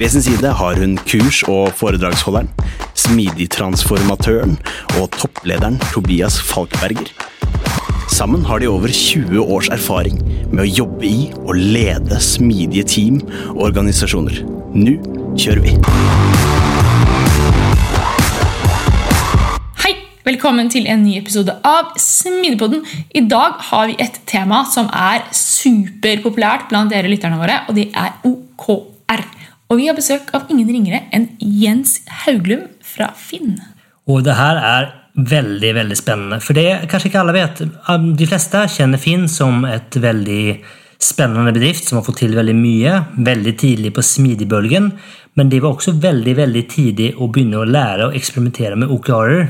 ved sin side har hun kurs- og foredragsholderen, smidigtransformatøren og topplederen Tobias Falkberger. Sammen har de over 20 års erfaring med å jobbe i og lede smidige team og organisasjoner. Nå kjører vi! Hei! Velkommen til en ny episode av Smidigpodden. I dag har vi et tema som er superpopulært blant dere lytterne våre, og det er OKR. Og vi har besøk av ingen ringere enn Jens Hauglum fra Finn. Og det her er veldig veldig spennende. For det kanskje ikke alle vet. De fleste kjenner Finn som et veldig spennende bedrift som har fått til veldig mye veldig tidlig på smidigbølgen. Men de var også veldig veldig tidlig å begynne å lære og eksperimentere med OKR-er.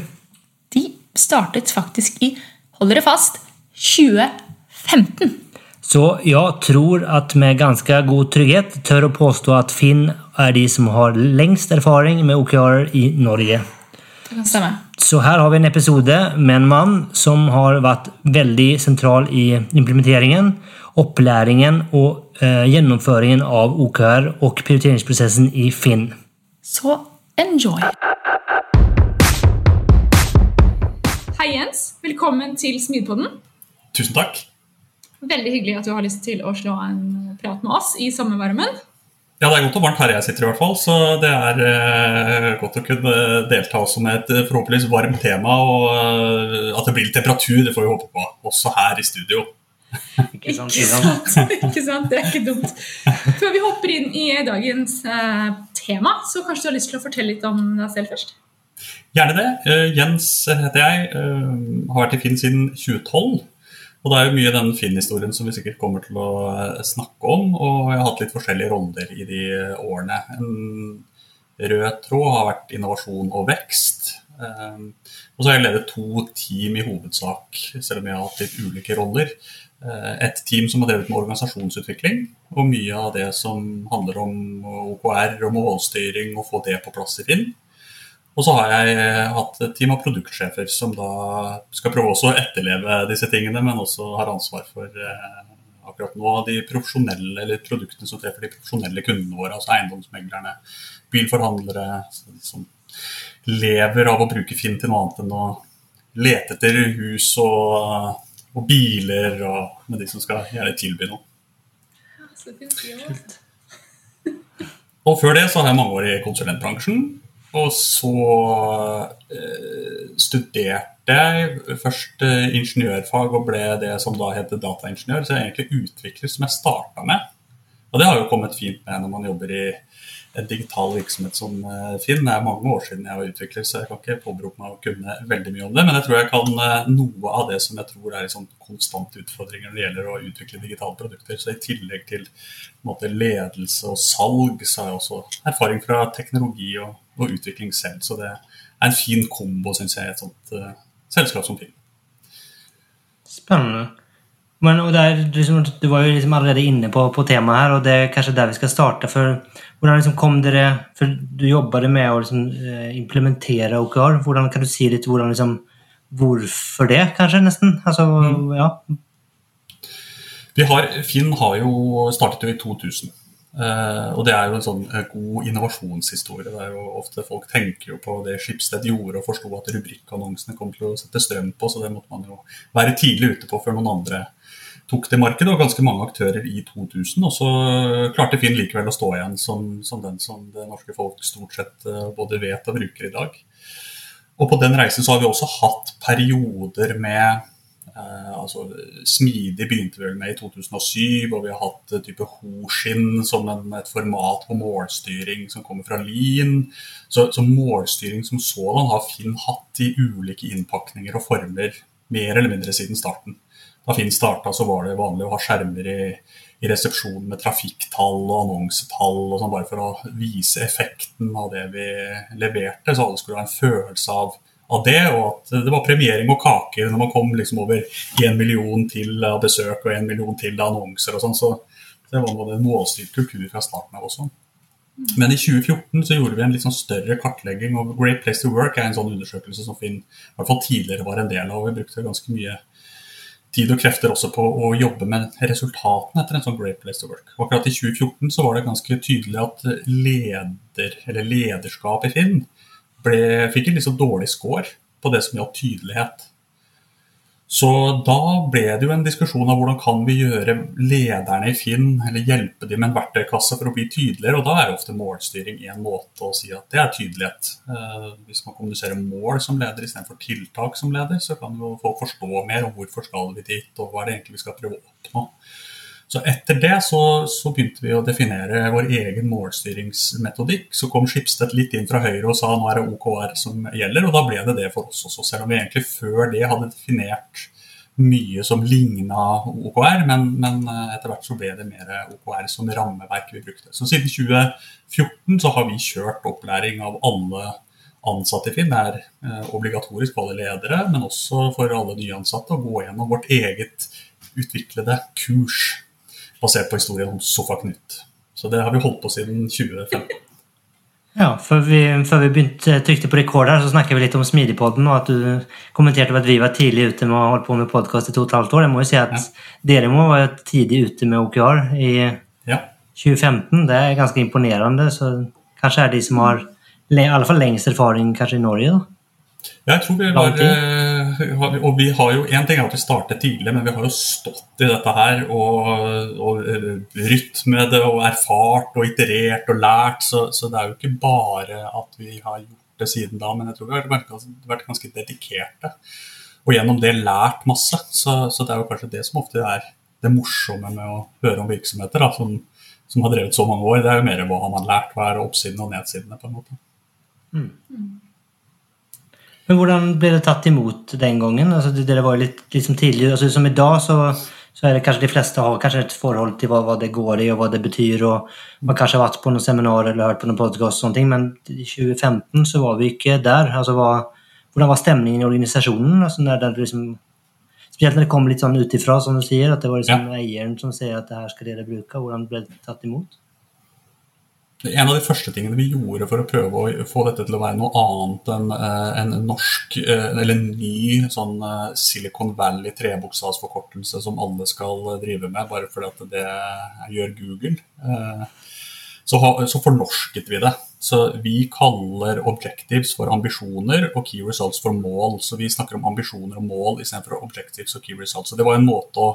De startet faktisk i, hold dere fast, 2015. Så jeg tror at med ganske god trygghet tør å påstå at Finn er de som har lengst erfaring med OKR i Norge. Det kan stemme. Så her har vi en episode med en mann som har vært veldig sentral i implementeringen, opplæringen og eh, gjennomføringen av OKR og prioriteringsprosessen i Finn. Så enjoy! Hei, Jens. Velkommen til Smidpodden. Tusen takk. Veldig hyggelig at du har lyst til å slå en prat med oss i sommervarmen. Ja, det er godt og varmt her jeg sitter, i hvert fall, så det er eh, godt å kunne delta også med et forhåpentligvis varmt tema. Og eh, at det blir litt temperatur, det får vi håpe på, også her i studio. Ikke sant? Ikke sant? ikke sant? Det er ikke dumt. Før vi hopper inn i dagens eh, tema, så kanskje du har lyst til å fortelle litt om deg selv først? Gjerne det. Uh, Jens heter jeg. har vært i Finn siden 2012. Og det er jo mye den Finn-historien som vi sikkert kommer til å eh, snakke om. Og jeg har hatt litt forskjellige roller i de årene. En rød tråd har vært innovasjon og vekst. Um, og så har jeg ledet to team i hovedsak, selv om jeg har hatt litt ulike roller. Uh, et team som har drevet med organisasjonsutvikling, og mye av det som handler om OKR og målstyring, og få det på plass i Finn. Og så har jeg eh, hatt et team av produktsjefer som da skal prøve også å etterleve disse tingene, men også har ansvar for eh, akkurat nå de profesjonelle eller produktene som treffer de profesjonelle kundene våre, altså eiendomsmeglerne, bilforhandlere som lever av å bruke Finn til noe annet enn å lete etter hus og, og biler og med de som skal gjerne tilby noe. Og før det så har jeg mange år i konsulentbransjen. Og så eh, studerte jeg først eh, ingeniørfag og ble det som da heter dataingeniør. Så jeg er egentlig utvikler som jeg starta med. Og det har jo kommet fint med når man jobber i en digital virksomhet som eh, Finn. Det er mange år siden jeg var utvikler, så jeg kan ikke påberope meg å kunne veldig mye om det. Men jeg tror jeg kan noe av det som jeg tror er en sånn konstant utfordring når det gjelder å utvikle digitale produkter. Så i tillegg til måte, ledelse og salg, så har jeg også erfaring fra teknologi og og utvikling selv. Så det er en fin kombo, syns jeg, i et sånt uh, selskap som Film. Spennende. Men, der, liksom, du var jo liksom allerede inne på, på, temaet her, og det er kanskje der vi skal starte. for Hvordan liksom kom dere for Du jobbet med å liksom, eh, implementere OKR. Hvordan Kan du si litt hvordan, liksom, hvorfor det, kanskje? nesten? Altså, mm. ja. Vi har, Finn har jo startet jo i 2000. Uh, og det er jo en sånn uh, god innovasjonshistorie. det er jo ofte Folk tenker jo på det Skipsted gjorde og forsto at rubrikkannonsene kom til å sette strøm på, så det måtte man jo være tidlig ute på før noen andre tok det markedet. Og ganske mange aktører i 2000. Og så klarte Finn likevel å stå igjen som, som den som det norske folk stort sett uh, både vet og bruker i dag. Og på den reisen så har vi også hatt perioder med Eh, altså, Smidig begynte vi med i 2007, og vi har hatt eh, type Hoshin som en, et format på målstyring som kommer fra Lean. Så, så målstyring som sådan har Finn hatt i ulike innpakninger og former mer eller mindre siden starten. Da Finn starta, så var det vanlig å ha skjermer i, i resepsjonen med trafikktall og annonsetall, og sånn, bare for å vise effekten av det vi leverte, så alle skulle ha en følelse av av det, og at det var premiering og kaker når man kom liksom over én million til av besøk og én million til annonser og sånn. Så det var en målstyrt kultur fra starten av også. Men i 2014 så gjorde vi en litt sånn større kartlegging. og Great Place to Work er en sånn undersøkelse som Finn hvert fall tidligere var en del av. og Vi brukte ganske mye tid og krefter også på å jobbe med resultatene etter en sånn Great Place to Work. Og akkurat i 2014 så var det ganske tydelig at leder, eller lederskap i Finn ble, fikk en litt så dårlig score på det som gjaldt tydelighet. Så da ble det jo en diskusjon av hvordan kan vi gjøre lederne i Finn, eller hjelpe dem med en verktøykasse for å bli tydeligere. Og da er jo ofte målstyring en måte å si at det er tydelighet. Eh, hvis man kommuniserer mål som leder istedenfor tiltak som leder, så kan jo folk forstå mer om hvorfor skal vi dit, og hva er det egentlig vi skal prøve å oppnå. Så etter det så, så, begynte vi å definere vår egen målstyringsmetodikk. Så kom Skipstedt litt inn fra høyre og sa nå er det OKR som gjelder, og da ble det det for oss også. Selv om vi egentlig før det hadde definert mye som ligna OKR, men, men, eh, etter hvert så ble det mer OKR som rammeverk vi brukte. Så siden 2014 så har vi kjørt opplæring av alle ansatte i Finn. Det er eh, obligatorisk for alle ledere, men også for alle nyansatte å gå gjennom vårt eget utviklede kurs basert på historien om Sofa Knut. Så det har vi holdt på siden 2015. Ja, før vi, før vi begynte, trykte på rekord her, så snakket vi litt om Smidigpodden, og at du kommenterte at vi var tidlig ute med å holde på med podkast i to og et halvt år. Jeg må jo si at ja. dere må være tidlig ute med OKR i ja. 2015. Det er ganske imponerende. Så kanskje er de som har i alle fall lengst erfaring kanskje i Norge, da? Jeg tror vi var, eh, og vi har jo En ting er at vi startet tidlig, men vi har jo stått i dette her og, og eh, rytt med det og erfart og iterert og lært. Så, så, det er jo ikke bare at vi har gjort det siden da, men jeg tror vi har vært, vært ganske dedikerte. Og gjennom det lært masse. Så, så, det er jo kanskje det som ofte er det morsomme med å høre om virksomheter da, som, som, har drevet så mange år. Det er jo mer hva har man lært, hva er oppsidene og nedsidene, på en måte. Mm. Men hvordan ble det tatt imot den gangen? Altså, det var litt liksom tidlig, altså, Som i dag så, så, er det kanskje de fleste har kanskje et forhold til hva, hva, det går i og hva det betyr. og Man kanskje har vært på noen seminar eller hørt på noen podkast, men i 2015 så var vi ikke der. Altså, hva, hvordan var stemningen i organisasjonen? Altså, når det liksom, spesielt når det kom litt sånn utifra, som du sier, at det var liksom ja. eieren som sier at det her skal dere bruke. Hvordan ble det tatt imot? En av de første tingene vi gjorde for å prøve å få dette til å være noe annet enn eh, en norsk eh, eller en ny sånn eh, Silicon Valley trebokstavsforkortelse som alle skal drive med, bare fordi at det gjør Google, så, så fornorsket vi det. Så vi kaller objectives for ambisjoner og key results for mål. Så vi snakker om ambisjoner og mål istedenfor objectives og key results. Så det var en måte å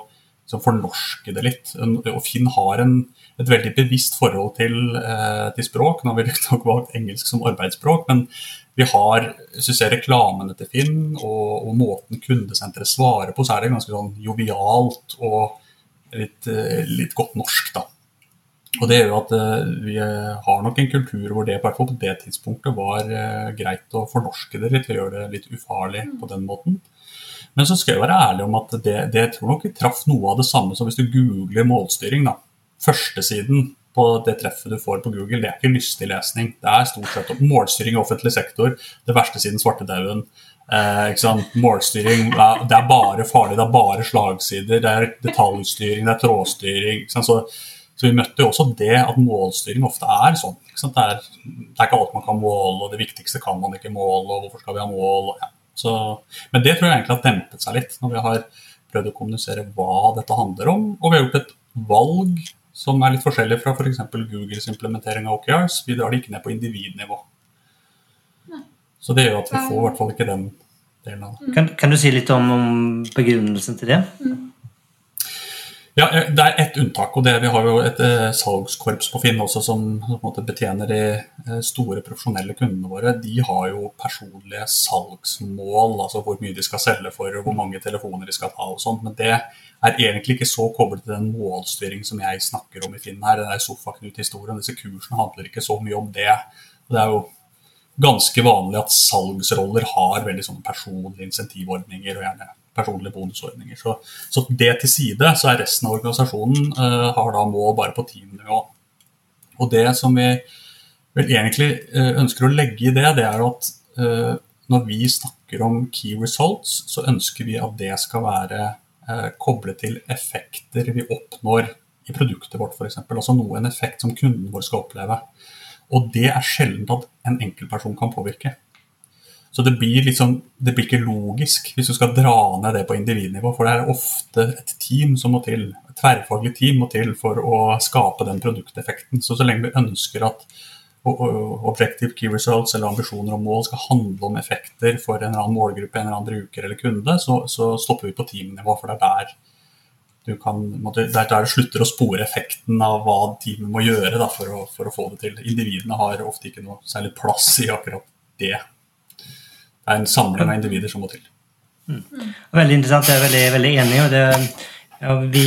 liksom, fornorske det litt. Og Finn har en et veldig bevisst forhold til, eh, til språk. Nå har vi riktignok valgt engelsk som arbeidsspråk, men vi har synes jeg, reklamene til Finn og, og måten kundesenteret svarer på, så er det ganske sånn jovialt og litt, eh, litt godt norsk. da. Og det gjør at uh, vi har nok en kultur hvor det på det tidspunktet var greit å fornorske det litt og gjøre det litt ufarlig på den måten. Men så skal jeg være ærlig om at det, det tror nok vi traff noe av det samme som hvis du googler målstyring. da førstesiden på det treffet du får på Google, det er ikke lystig lesning. Det er stort sett målstyring i offentlig sektor, det verste siden svartedauden. Eh, målstyring det er bare farlig, det er bare slagsider, det er detaljstyring, det er trådstyring. Så, så, vi møtte jo også det at målstyring ofte er sånn. Det er, det, er, ikke alt man kan måle, og det viktigste kan man ikke måle, og hvorfor skal vi ha mål? Ja. Så, men det tror jeg egentlig har dempet seg litt, når vi har prøvd å kommunisere hva dette handler om. Og vi har gjort et valg som er litt forskjellig fra f.eks. For Googles implementering av OKRs. Vi drar det ikke ned på individnivå. Så det gjør at vi får i hvert fall ikke den delen av det. Kan, kan du si litt om, om begrunnelsen til det? Mm. Ja, eh, Det er ett unntak. og det Vi har jo et eh, salgskorps på Finn også som, på en måte betjener de eh, store profesjonelle kundene våre. De har jo personlige salgsmål, altså hvor mye de skal selge for og hvor mange telefoner de skal ta. og sånt, Men det er egentlig ikke så koblet til den målstyring som jeg snakker om i Finn her. Den sofaknut-historien. Disse kursene handler ikke så mye om det. Det er jo ganske vanlig at salgsroller har veldig sånne personlige insentivordninger og gjerne personlige bonusordninger. Så, så det til side, så er resten av organisasjonen uh, har da mål bare på teamnivå. Og det som vi vel egentlig uh, ønsker å legge i det, det er at uh, når vi snakker om key results, så ønsker vi at det skal være koblet til effekter vi oppnår i produktet vårt, f.eks. Altså noe, en effekt som kunden vår skal oppleve. Og det er sjelden at en enkeltperson kan påvirke. Så det blir, liksom, det blir ikke logisk hvis du skal dra ned det på individnivå. For det er ofte et team som må til, et tverrfaglig team må til for å skape den produkteffekten. Så så lenge vi ønsker at objective key results eller ambisjoner og mål skal handle om effekter for en eller annen målgruppe, en eller annen bruker eller kunde, så, så stopper vi på teamnivå. For det er der kan, det er der du slutter å spore effekten av hva teamet må gjøre da, for, å, for, å, få det til. Individene har ofte ikke noe særlig plass i akkurat det det er en samling av individer som må til. Mm. Veldig interessant. Jeg er veldig, veldig enig. og det, ja, vi,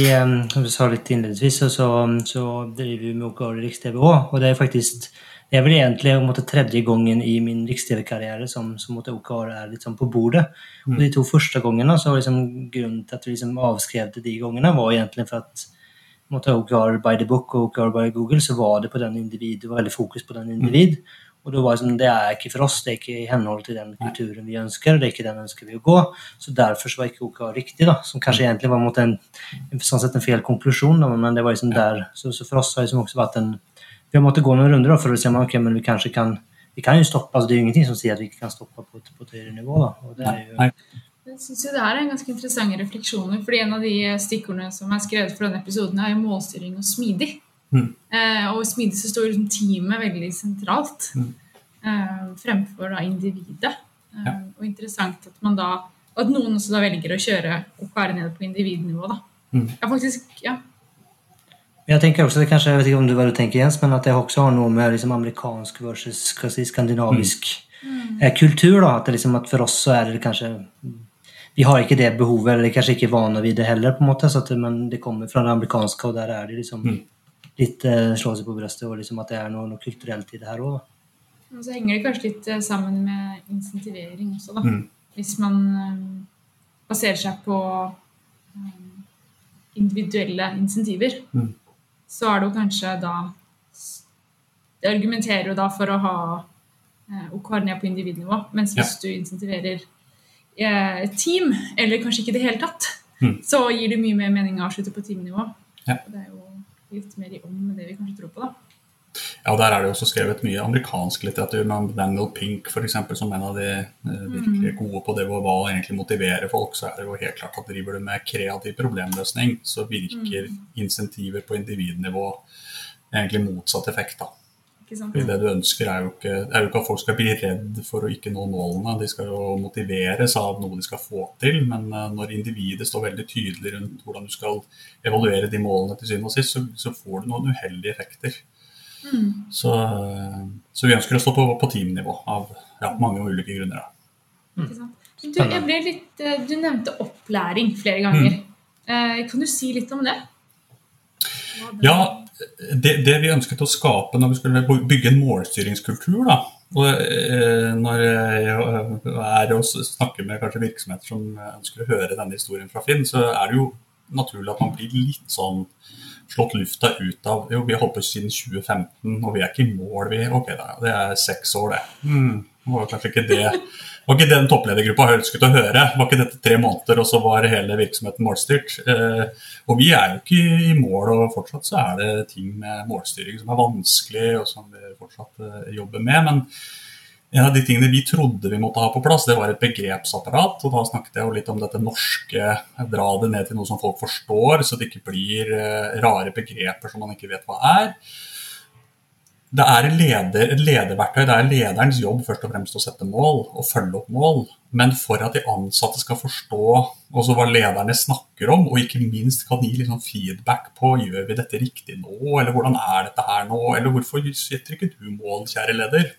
som du sa litt innledningsvis, så, så driver vi med i Riks-TV òg. Og det er faktisk det er vel egentlig måtte, tredje gangen i min Riks-TV-karriere som, som måtte, OKR er sånn på bordet. Mm. Og De to første gangene så liksom, grunnen til at vi liksom avskrev de gangene, var egentlig for at måtte, OKR by the book og OKR by Google, så var det på den individ, det var veldig fokus på den individ. Mm. Og det var liksom, det er ikke for oss, det er ikke i henhold til den kulturen vi ønsker. det er ikke den ønsker vi å gå, Så derfor så var ikke OK riktig, da, som kanskje egentlig var mot en, sånn sett en feil konklusjon. Da, men det var liksom der, så, så for oss har det liksom også vært en Vi har måttet gå noen runder da, for å se om okay, men vi kanskje kan vi kan jo stoppe, altså Det er jo ingenting som sier at vi ikke kan stoppe på, på et høyere nivå. da, og det er jo... Jeg syns det er en ganske interessante refleksjoner. fordi En av de stikkordene som er skrevet for denne episoden, er jo målstyring og smidig. Mm. Eh, og smidig så står liksom teamet veldig sentralt mm. eh, fremfor da individet. Eh, ja. Og interessant at man da at noen også da velger å kjøre OKR ned på individnivå. da. Mm. Ja, faktisk, ja. Jeg tenker også, det kanskje, jeg vet ikke om du hva du tenker Jens, men at det også har noe med liksom, amerikansk versus si, skandinavisk mm. eh, kultur. da, at, liksom, at For oss så er det kanskje vi har ikke det behovet, eller kanskje ikke vane ved det heller. på en måte, så at, Men det kommer fra det amerikanske, og der er det liksom mm litt eh, slå seg på brystet og liksom at det er noe, noe kulturelt i det her òg. Og så henger det kanskje litt eh, sammen med insentivering også, da. Mm. Hvis man um, baserer seg på um, individuelle insentiver, mm. så er det jo kanskje da Det argumenterer jo da for å ha uh, OKR ned på individnivå, mens hvis ja. du insentiverer uh, team, eller kanskje ikke i det hele tatt, mm. så gir det mye mer mening å avslutte på teamnivå. Ja. Det er jo litt mer i ånd med det vi kanskje tror på. da. Ja, Der er det også skrevet mye amerikansk litteratur, med Daniel Pink eksempel, som en av de eh, virkelig mm. gode på det hvor hva egentlig motiverer folk. Så er det jo helt klart at driver du med kreativ problemløsning, så virker mm. insentiver på individnivå egentlig motsatt effekt. da. Fordi Det du ønsker, er jo, ikke, er jo, ikke, at folk skal bli redd for å ikke nå målene. De skal jo motiveres av noe de skal få til. Men eh, når individet står veldig tydelig rundt hvordan du skal evaluere de målene til syvende og sist, så, så, får du noen uheldige effekter. Mm. Så, eh, så, vi ønsker å stå på, på teamnivå av ja, mange ulike grunner. Mm. Du, litt, eh, du, nevnte opplæring flere ganger. Mm. Kan du si litt om det? Ja, det, det, vi ønsket å skape når vi skulle bygge en målstyringskultur da, og eh, Når jeg er og snakker med kanskje virksomheter som ønsker å høre denne historien fra Finn, så er det jo naturlig at man blir litt sånn slått lufta ut av Jo, vi har holdt på siden 2015, og vi er ikke i mål, vi. Ok, da, det er seks år, det. Mm, var kanskje ikke det var ikke den toppledergruppa ønsket å høre. Var ikke dette tre måneder, og så var hele virksomheten målstyrt? Eh, og vi er jo ikke i mål, og fortsatt så er det ting med målstyring som er vanskelig, og som vi fortsatt eh, jobber med. Men en av de tingene vi trodde vi måtte ha på plass, det var et begrepsapparat. Og da snakket jeg jo litt om dette norske, dra det ned til noe som folk forstår, så det ikke blir eh, rare begreper som man ikke vet hva er. Det er et, leder, lederverktøy. Det er lederens jobb først og fremst å sette mål og følge opp mål. Men for at de ansatte skal forstå også hva lederne snakker om, og ikke minst kan gi liksom feedback på gjør vi dette riktig nå, eller hvordan er dette her nå, eller hvorfor setter ikke du mål, kjære leder?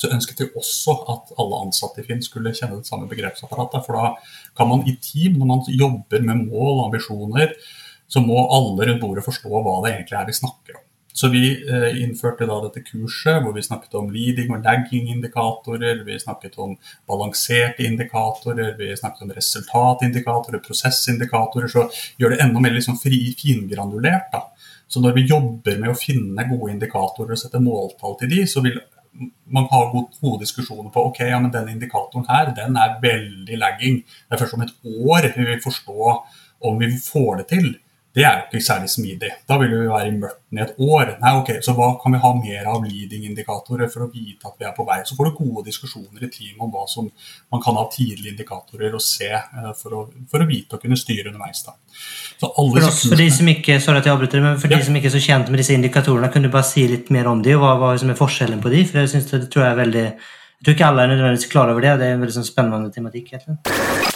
Så ønsket vi også at alle ansatte i Finn skulle kjenne det samme begrepsapparatet. For da kan man i team, når man jobber med mål og ambisjoner, så må alle rundt bordet forstå hva det egentlig er vi snakker om. Så vi eh, innførte da dette kurset hvor vi snakket om leading og lagging-indikatorer, vi snakket om balanserte indikatorer, vi snakket om resultatindikatorer, prosessindikatorer. Så gjør det enda mer liksom fri, fingranulert. da. Så når vi jobber med å finne gode indikatorer og sette måltall til de, så vil man ha gode diskusjoner på ok, ja, men den indikatoren her, den er veldig lagging. Det er først om et år vi vil forstå om vi får det til det er jo ikke særlig smidig. Da vil vi være i mørten i et år. Nei, ok, Så hva kan vi ha mer av leading-indikatorer for å vite at vi er på vei? Så får du gode diskusjoner i team om hva som man kan ha tidlige indikatorer å se eh, for å, for å vite og kunne styre underveis. da. for, oss, for de som ikke sorry at jeg avbryter, men for ja. de som ikke er så kjent med disse indikatorene, kunne du bare si litt mer om de, og hva, hva som er forskjellen på de? For jeg synes det, det tror jeg er veldig jeg tror ikke alle er nødvendigvis klar over det. og Det er en veldig sånn spennende tematikk. egentlig.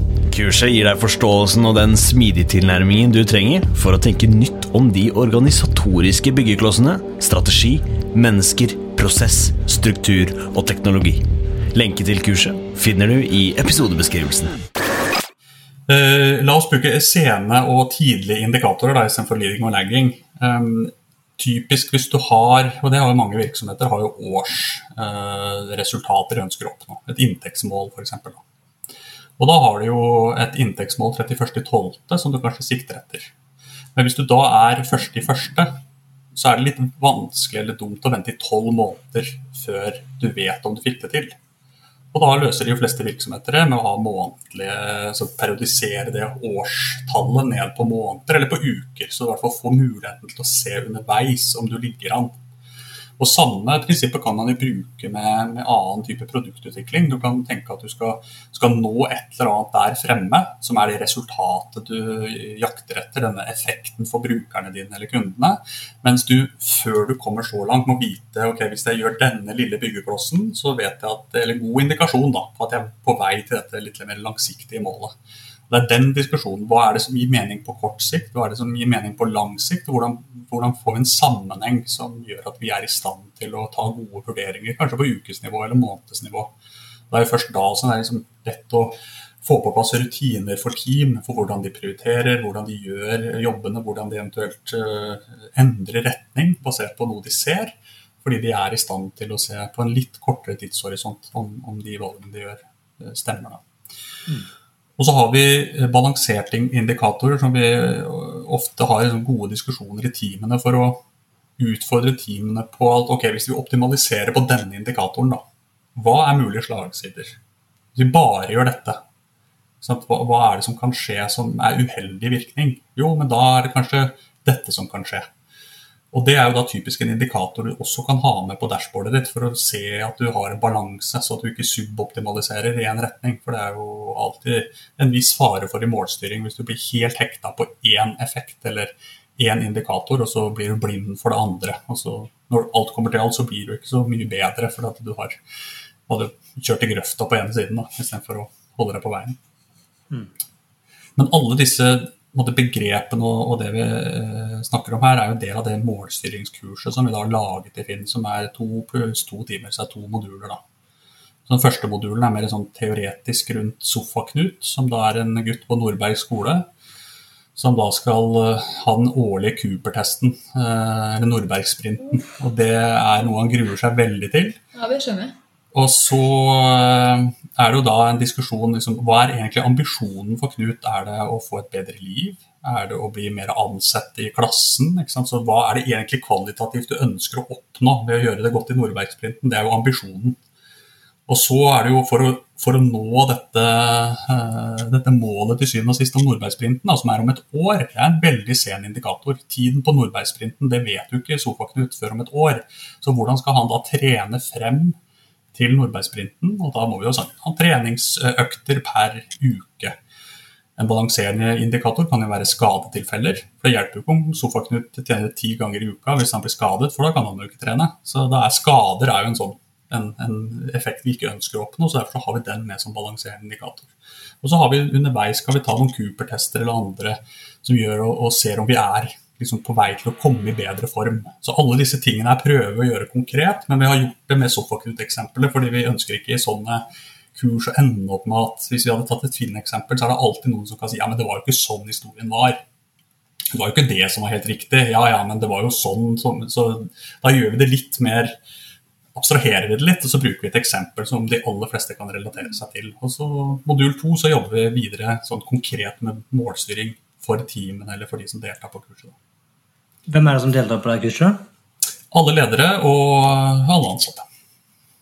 Kurset gir deg forståelsen og den smidige tilnærmingen du trenger for å tenke nytt om de organisatoriske byggeklossene, strategi, mennesker, prosess, struktur og teknologi. Lenke til kurset finner du i episodebeskrivelsen. Uh, la oss bruke sene og tidlige indikatorer da, istedenfor leading og lagging. Um, typisk hvis du har, og det har jo mange virksomheter, har jo årsresultater uh, de ønsker å oppnå. Et inntektsmål, f.eks. Og da har du jo et inntektsmål 31.12. som du kanskje sikter etter. Men hvis du da er først i første, så er det litt vanskelig eller dumt å vente i tolv måneder før du vet om du fikk det til. Og da løser de fleste virksomheter det med å ha månedlige, så periodisere det årstallet ned på måneder eller på uker, så du i hvert fall får muligheten til å se underveis om du ligger an. Og Samme prinsippet kan man jo bruke med, med, annen type produktutvikling. Du kan tenke at du skal, skal, nå et eller annet der fremme, som er det resultatet du jakter etter, denne effekten for brukerne dine eller kundene. Mens du før du kommer så langt må vite ok, hvis jeg gjør denne lille byggeklossen, så vet jeg at, eller god indikasjon da, på at jeg er på vei til dette litt mer langsiktige målet. Det er den diskusjonen. Hva er det som gir mening på kort sikt, hva er det som gir mening på lang sikt? Hvordan, hvordan får vi en sammenheng som gjør at vi er i stand til å ta gode vurderinger, kanskje på ukesnivå eller månedsnivå. Det er jo først da som det er liksom lett å få på plass rutiner for team for hvordan de prioriterer, hvordan de gjør jobbene, hvordan de eventuelt uh, endrer retning basert på noe de ser. Fordi de er i stand til å se på en litt kortere tidshorisont om, om de valgene de gjør, uh, stemmer. Da. Mm. Og så har vi eh, balanserte indikatorer som vi eh, ofte har gode diskusjoner i teamene for å utfordre teamene på at ok, hvis vi optimaliserer på denne indikatoren, da, hva er mulige slagsider? Hvis vi bare gjør dette, hva, er det som kan skje som er uheldig virkning? Jo, men da er det kanskje dette som kan skje. Og Det er jo da typisk en indikator du også kan ha med på dashbordet ditt for å se at du har en balanse, så at du ikke suboptimaliserer i én retning. For det er jo alltid en viss fare for i målstyring hvis du blir helt hekta på én effekt eller én indikator, og så blir du blind for det andre. Altså, når alt kommer til alt, så blir du ikke så mye bedre fordi at du har kjørt i grøfta på ene siden istedenfor å holde deg på veien. Mm. Men alle disse måte, begrepene og, og, det vi eh, snakker om her, er jo del av det målstyringskurset som vi da har laget i Finn, som er to pluss to timer, så er to moduler. da. Så den første modulen er mer sånn teoretisk rundt Sofa-Knut, som da er en gutt på Nordberg skole. Som da skal uh, ha den årlige Cooper-testen, uh, eller Nordbergsprinten. Og det er noe han gruer seg veldig til. Ja, det skjønner jeg. Og så uh, er det jo da en diskusjon liksom, Hva er egentlig ambisjonen for Knut? Er det å få et bedre liv? Er det å bli mer ansett i klassen? Så Hva er det egentlig kvalitativt du ønsker å oppnå ved å gjøre det godt i Nordbergsprinten? Det er jo ambisjonen. Og så er det jo for å, for å nå dette, uh, dette, målet til syvende og sist om Nordbergsprinten, som er om et år, det er en veldig sen indikator. Tiden på Nordbergsprinten det vet jo ikke Sofa-Knut før om et år. Så hvordan skal han da trene frem til Nordbergsprinten? Og da må vi jo ha treningsøkter per uke. En balanserende indikator kan jo være skadetilfeller. For Det hjelper jo ikke om Sofaknut tjener ti ganger i uka hvis han blir skadet, for da kan han jo ikke trene. Så er, skader er jo en sånn en, en, effekt vi ikke ønsker å oppnå, så derfor har vi den med som balanserende indikator. Og så har vi underveis skal vi ta noen Cooper-tester eller andre som gjør og, og ser om vi er liksom, på vei til å komme i bedre form. Så alle disse tingene er prøve å gjøre konkret, men vi har gjort det med Sofaknut-eksempelet fordi vi ønsker ikke i sånne kurs å ende opp med at hvis vi hadde tatt et Finn-eksempel, så er det alltid noen som kan si ja, men det var jo ikke sånn historien var. Det var jo ikke det som var helt riktig. Ja, ja, men det var jo sånn. Så, så da gjør vi det litt mer abstraherer vi det litt, og så bruker vi et eksempel som de aller fleste kan relatere seg til. Og så Modul to så jobber vi videre sånn konkret med målstyring for teamene eller for de som deltar på kurset. Hvem er det som deltar på det kurset? Alle ledere og alle ansatte.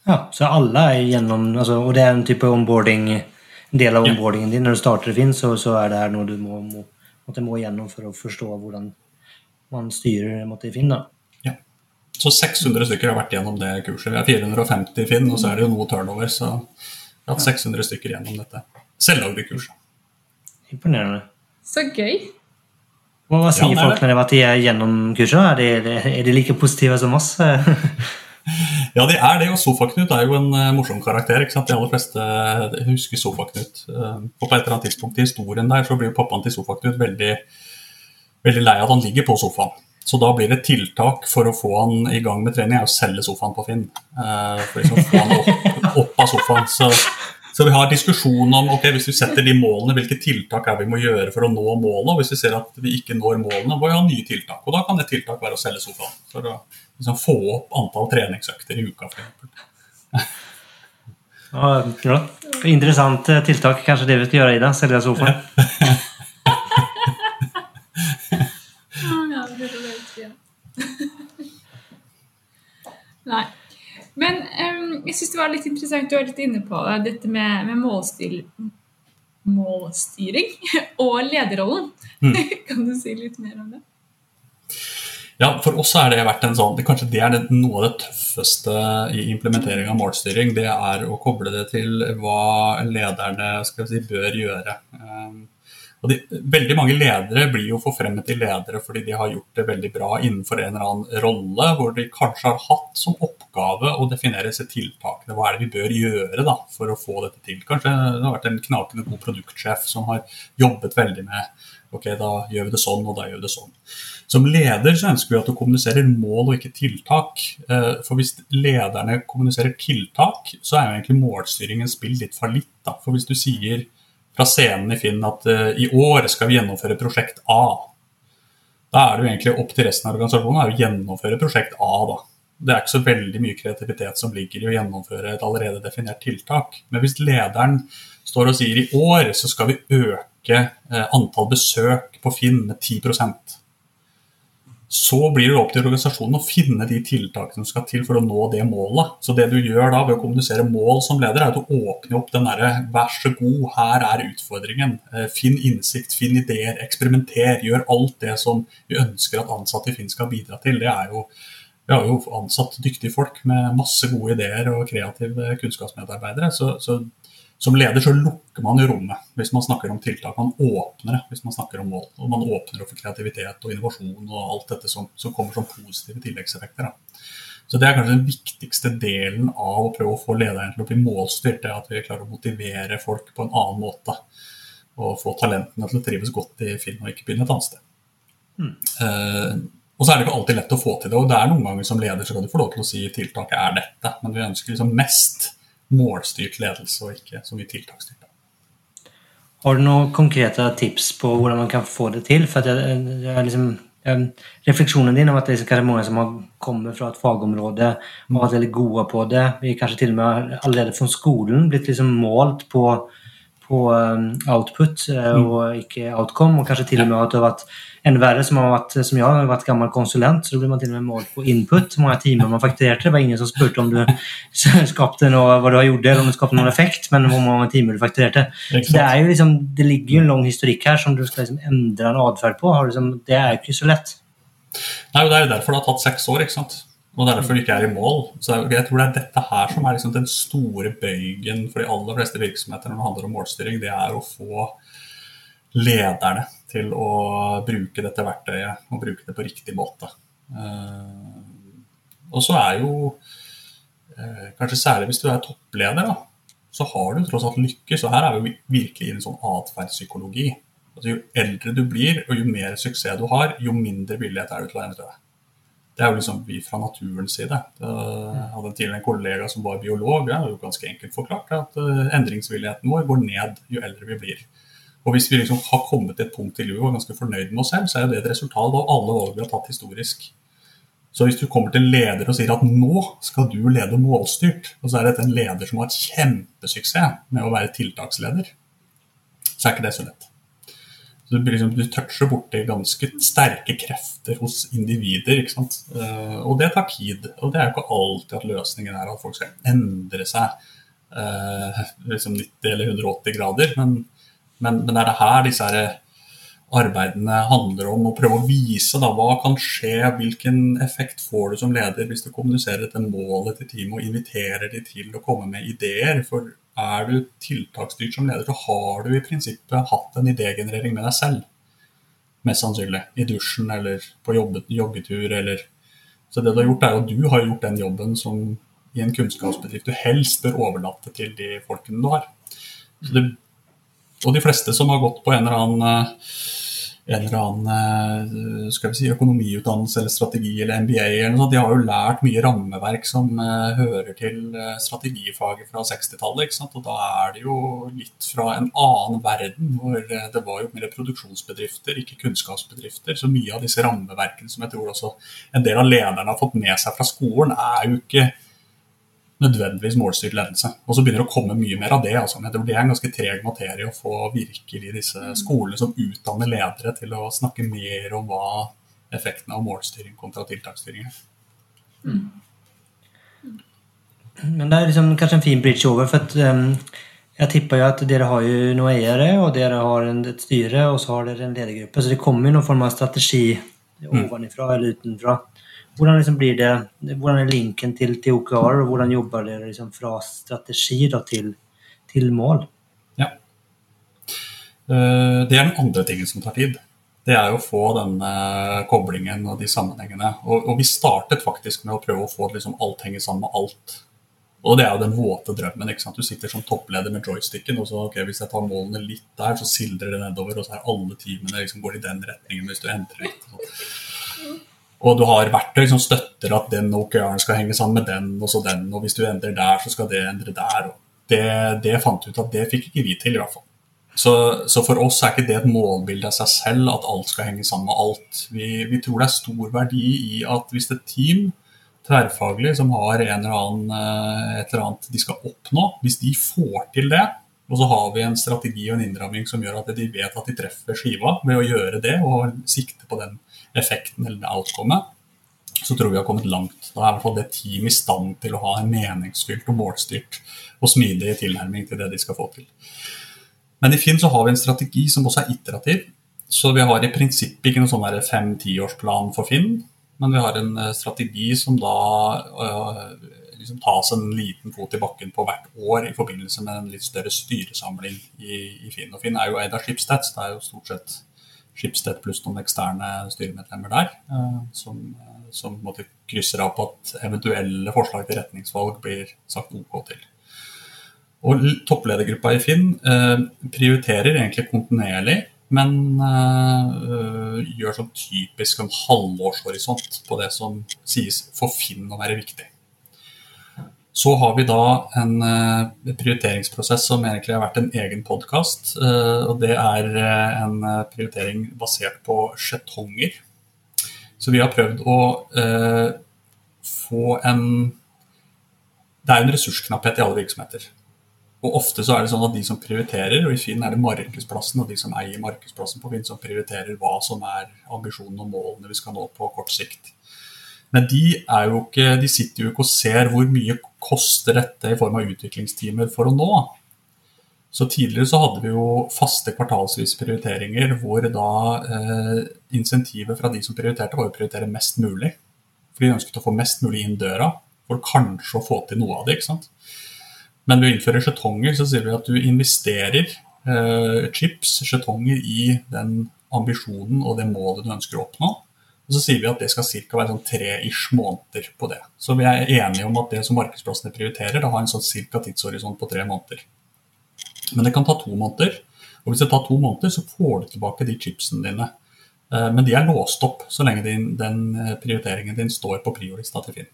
Ja, Så alle er gjennom altså, Og det er en type onboarding, en del av onboardingen din. Når du starter Finn, så, så er det her noe du må, må, må gjennom for å forstå hvordan man styrer måtte, Finn. da. Så 600 stykker har vært gjennom det kurset. Vi har 450 i Finn, og så er det jo noe turnover. Så vi har hatt 600 stykker gjennom dette selvlagde kurset. Imponerende. Så gøy. Hva, hva sier ja, folk når de har vært gjennom kurset? Er de, er de like positive som oss? ja, de er det. Og Sofaknut er jo en uh, morsom karakter. ikke sant? De aller fleste husker Sofaknut. På et eller annet tidspunkt i historien der så blir pappaen til Sofaknut veldig, veldig lei av at han ligger på sofaen. Så da blir det tiltak for å få han i gang med trening, er å selge sofaen på Finn. Eh, for liksom få han opp, opp av sofaen. Så, så, vi har diskusjon om ok, hvis vi setter de målene, hvilke tiltak er vi må gjøre for å nå målene. Og hvis vi ser at vi ikke når målene, må vi ha nye tiltak. Og da kan et tiltak være å selge sofaen. For å liksom, få opp antall treningsøkter i uka. For ja, ja. Interessant tiltak. Kanskje det vi skal gjøre, Ida? Selge sofaen? Ja. Nei. Men um, jeg syns det var litt interessant, du var litt inne på det, dette med, med målstil, målstyring og lederrollen. Mm. kan du si litt mer om det? Ja, For oss har det vært en sånn, det, kanskje det er det, noe av det tøffeste i implementering av målstyring. Det er å koble det til hva lederne skal si, bør gjøre. Um, og de, veldig mange ledere blir jo forfremmet til ledere fordi de har gjort det veldig bra innenfor en eller annen rolle, hvor de kanskje har hatt som oppgave å definere disse tiltakene. Hva er det vi bør gjøre da, for å få dette til? Kanskje det har vært en knakende god produktsjef som har jobbet veldig med ok, da gjør vi det sånn, og da gjør vi det sånn. Som leder så ønsker vi at du kommuniserer mål og ikke tiltak. Eh, for hvis lederne kommuniserer tiltak, så er jo egentlig målstyringen spill litt fallitt. For hvis du sier fra scenen i Finn at uh, i år skal vi gjennomføre prosjekt A. Da er det jo egentlig opp til resten av organisasjonen å gjennomføre prosjekt A. da. Det er ikke så veldig mye kreativitet som ligger i å gjennomføre et allerede definert tiltak. Men hvis lederen står og sier i år så skal vi øke uh, antall besøk på Finn med 10 så blir det opp til organisasjonen å finne de tiltakene som skal til for å nå det målet. Så det du gjør da ved å kommunisere mål som leder, er at du åpner opp den derre vær så god, her er utfordringen. Eh, finn innsikt, finn ideer, eksperimenter. Gjør alt det som vi ønsker at ansatte i Finn skal bidra til. Det er jo vi har jo ansatt dyktige folk med masse gode ideer og kreative kunnskapsmedarbeidere. Så, så som leder så lukker man jo rommet hvis man snakker om tiltak. Man åpner det hvis man snakker om mål. Og man åpner opp for kreativitet og innovasjon og alt dette som, som kommer som positive tilleggseffekter. Da. Så Det er kanskje den viktigste delen av å prøve å få lederen til å bli målstyrt. det At vi klarer å motivere folk på en annen måte. Og få talentene til å trives godt i Finn og ikke begynne et annet sted. Mm. Uh, og så er det ikke alltid lett å få til det. og det er Noen ganger som leder så kan du få lov til å si tiltaket er dette, men vi ønsker liksom mest målstyrt ledelse og ikke så mye tiltaksstyrt. Har du noen konkrete tips på hvordan man kan få det til? For jeg, jeg, liksom, refleksjonen din om at det er kanskje mange som har kommet fra et fagområde og vært veldig gode på det. Vi er kanskje til og med allerede fra skolen blitt liksom målt på, på um, output eh, og ikke outcome, og kanskje til og med at du har vært enda verre som, har vært, som jeg har vært gammel konsulent, så blir man til og med målt på input, hvor mange timer man fakturerte. Det var ingen som spurte om du skapte noe, hva du har gjort, eller om du skapte noen effekt, men hvor mange timer du fakturerte. Det, er jo liksom, det ligger jo en lang historikk her som du skal liksom endre en atferd på. Liksom, det er jo ikke så lett. Nei, Det er jo derfor det har tatt seks år. ikke sant? Og det er derfor vi ikke er i mål. Så jeg tror det er dette her som er liksom den store bøygen for de aller fleste virksomheter når det handler om målstyring. Det er å få lederne til å bruke dette verktøyet og bruke det på riktig måte. Eh, og så er jo eh, kanskje særlig hvis du er toppleder, da, så har du tross alt lykkes. Og her er vi virkelig i en sånn atferdspsykologi. Altså, jo eldre du blir, og jo mer suksess du har, jo mindre villighet er du til å endre deg. Det er jo liksom vi fra naturens side. Jeg hadde tidligere en kollega som var biolog. Det er jo ganske enkelt forklart at eh, endringsvilligheten vår går ned jo eldre vi blir. Og hvis vi liksom har kommet til et punkt i livet og er ganske fornøyd med oss selv, så er det et resultat av alle valg vi har tatt historisk. Så hvis du kommer til en leder og sier at nå skal du lede målstyrt, og så er dette en leder som har et kjempesuksess med å være tiltaksleder, så er ikke det så lett. Du, liksom, du toucher borti ganske sterke krefter hos individer. ikke sant? Uh, og det tar tid. Og det er jo ikke alltid at løsningen er at folk skal endre seg uh, liksom 90 eller 180 grader. men men, men, er det her disse her arbeidene handler om å prøve å vise da, hva kan skje, hvilken effekt får du som leder hvis du kommuniserer dette målet til teamet og inviterer de til å komme med ideer. For er du tiltaksstyrt som leder, så har du i prinsippet hatt en idégenerering med deg selv. Mest sannsynlig. I dusjen eller på jobbet, joggetur eller Så det du har gjort, er at du har gjort den jobben som i en kunnskapsbedrift du helst bør overlate til de folkene du har. Det og de fleste som har gått på en eller annen, eh, en eller annen eh, skal vi si, økonomiutdannelse eller strategi eller MBA, eller noe, de har jo lært mye rammeverk som uh, hører til strategifaget fra 60-tallet. Og da er det jo litt fra en annen verden, hvor det var jo mer produksjonsbedrifter, ikke kunnskapsbedrifter. Så mye av disse rammeverkene som jeg tror også en del av lederne har fått med seg fra skolen, er jo ikke nødvendigvis målstyrt ledelse. Og så begynner det å komme mye mer av det. Altså. Det er en ganske treg materie å få virkelig disse mm. skolene som utdanner ledere til å snakke mer om hva effekten av målstyring kontra tiltaksstyring er. Mm. Men det er liksom kanskje en fin bridge over. for at um, Jeg tipper jo at dere har jo noen eiere, og dere har et styre, og så har dere en ledergruppe. Så det kommer jo noen form av strategi mm. eller utenfra. Hvordan, liksom blir det, hvordan er linken til, til OKR, og hvordan jobber dere liksom fra strategi da, til, til, mål? Ja. Eh, det er den andre tingen som tar tid. Det er å få denne koblingen og de sammenhengene. Og, og vi startet faktisk med å prøve å få liksom, alt henger sammen med alt. Og det er jo den våte drømmen. ikke sant? Du sitter som toppleder med joysticken, og så ok, hvis jeg tar målene litt der, så sildrer det nedover, og så er alle teamene liksom går i den retningen hvis du endrer litt. Sånn. Og du har verktøy som støtter at den OKR-en skal henge sammen med den, og så den, og hvis du endrer der, så skal det endre der. Det, det fant ut at det fikk ikke vi til, i hvert fall. Så, så, for oss er ikke det et målbilde av seg selv at alt skal henge sammen med alt. Vi, vi tror det er stor verdi i at hvis et team tverrfaglig som har en eller annen, eh, et eller annet de skal oppnå, hvis de får til det, og så har vi en strategi og en innramming som gjør at de vet at de treffer skiva ved å gjøre det og sikte på den effekten eller det outcomet, så tror vi har kommet langt. Da er i hvert fall det teamet i stand til å ha en meningsfylt og målstyrt og smidig tilnærming til det de skal få til. Men i Finn så har vi en strategi som også er iterativ. Så vi har i prinsippet ikke noen sånn fem-tiårsplan for Finn, men vi har en eh, strategi som da øh, liksom tas en liten fot i bakken på hvert år i forbindelse med en litt større styresamling i, Finn. Og Finn er jo eid av Schibsted, det er jo stort sett Schibsted pluss noen eksterne styremedlemmer der, eh, som, eh, som måtte krysser av på at eventuelle forslag til retningsvalg blir sagt OK til. Og Toppledergruppa i Finn eh, prioriterer egentlig kontinuerlig, men gjør sånn typisk en halvårshorisont på det som sies for Finn å være viktig. Så har vi da en uh, prioriteringsprosess som egentlig har vært en egen podkast. Eh, og det er uh, en prioritering basert på skjetonger. Så vi har prøvd å få en Det er en ressursknapphet i alle virksomheter. Og ofte så er det sånn at de som prioriterer, og i Finn er det markedsplassen og de som eier markedsplassen på Finn, som prioriterer hva som er ambisjonene og målene vi skal nå på kort sikt. Men de, ikke, de sitter jo ikke og ser hvor mye koster dette i form av utviklingstimer for å nå. Så Tidligere så hadde vi jo faste kvartalsvise prioriteringer hvor da eh, insentivet fra de som prioriterte, var å prioritere mest mulig. For de ønsket å få mest mulig inn døra for kanskje å få til noe av det. ikke sant? Men ved å innføre skjetonger så sier vi at du investerer eh, chips, skjetonger, i den ambisjonen og det målet du ønsker å oppnå. Og så sier vi at det skal ca. være sånn tre-ish måneder på det. Så vi er enige om at det som markedsplassene prioriterer, det har en sånn ca. tidshorisont på tre måneder. Men det kan ta to måneder. Og hvis det tar to måneder, så får du tilbake de chipsene dine. Eh, men de er låst opp så lenge din, den eh, prioriteringen din står på priorista til Finn.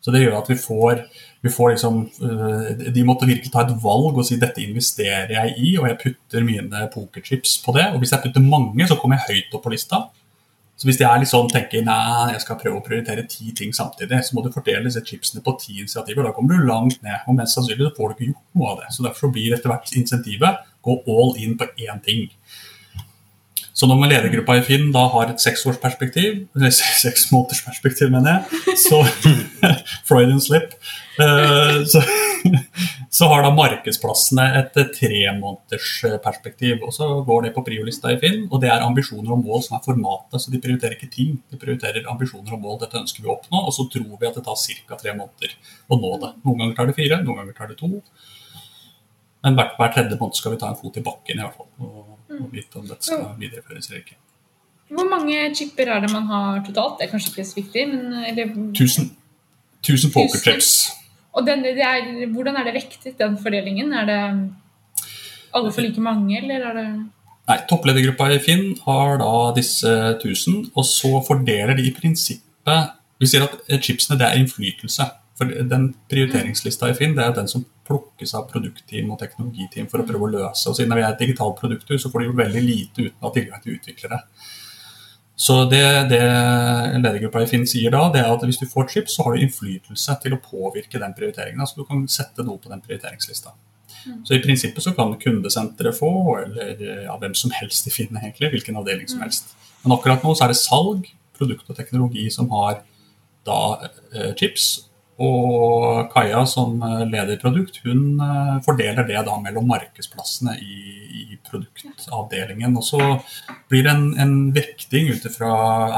Så det gjør at vi får, vi får liksom, eh, De måtte virkelig ta et valg og si dette investerer jeg i, og jeg putter mine pokerchips på det. Og hvis jeg putter mange, så kommer jeg høyt opp på lista. Så hvis jeg liksom tenker nei, jeg skal prøve å prioritere ti ting samtidig, så må du fordele disse chipsene på ti initiativer. Da kommer du langt ned, og mest sannsynlig så får du ikke gjort noe av det. Så Derfor blir etter hvert insentivet gå all in på én ting. Så når ledergruppa i Finn da har et seksårsperspektiv, seks måneders mener jeg, så Freudian slip, eh, så, så, har da markedsplassene et tremånedersperspektiv. Og så går det på priolista i Finn, og det er ambisjoner og mål som er formatet. Så de prioriterer ikke ting, de prioriterer ambisjoner og mål. Dette ønsker vi å oppnå, og så tror vi at det tar ca. tre måneder å nå det. Noen ganger tar det fire, noen ganger tar det to. Men hver, hver tredje måned skal vi ta en fot i bakken i hvert fall. Og, og om dette skal videreføres eller ikke. Hvor mange chipper er det man har totalt? Det er kanskje ikke så viktig, men eller... 1000. 1000 pokerchips. Og den, er, hvordan er det vektet, den fordelingen? Er det alle for like mange, eller er det Nei, Toppledergruppa i Finn har da disse 1000, og så fordeler de i prinsippet Vi sier at chipsene det er innflytelse. For den prioriteringslista i Finn det er den som plukkes av produktteam og teknologiteam for å prøve å løse. Og siden vi er et digitalt produkthus, så får de jo veldig lite uten å ha tilgang til utviklere. Så det, det ledergruppa i Finn sier da, det er at hvis du får chips, så har du innflytelse til å påvirke den prioriteringen. Altså du kan sette noe på den prioriteringslista. Mm. Så i prinsippet så kan kundesenteret få, eller ja, hvem som helst i Finn egentlig, hvilken avdeling som mm. helst. Men akkurat nå så er det salg, produkt og teknologi som har da eh, chips, og Kaja, som eh, leder produkt, hun eh, fordeler det da mellom markedsplassene i, i produktavdelingen. Og så blir det en, en vekting ut ifra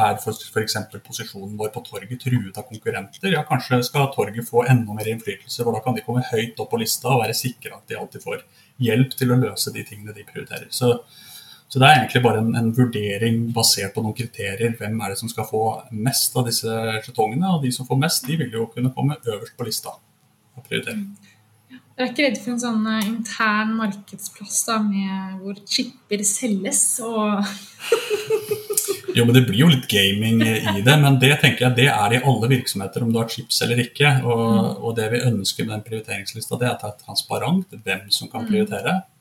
er f.eks. posisjonen vår på torget truet av konkurrenter. Ja, kanskje skal torget få enda mer innflytelse, for da kan de komme høyt opp på lista og være sikre at de alltid får hjelp til å løse de tingene de prioriterer. Så så det er egentlig bare en, en, vurdering basert på noen kriterier. Hvem er det som skal få mest av disse skjetongene? Og de som får mest, de vil jo kunne komme øverst på lista og prioritere. Jeg er ikke redd for en sånn uh, intern markedsplass da, med hvor chipper selges og Jo, men Det blir jo litt gaming i det, men det tenker jeg det er i alle virksomheter, om du har chips eller ikke. Og, mm. og det vi ønsker med den prioriteringslista, det er at det er transparent hvem som kan mm. prioritere. Eh,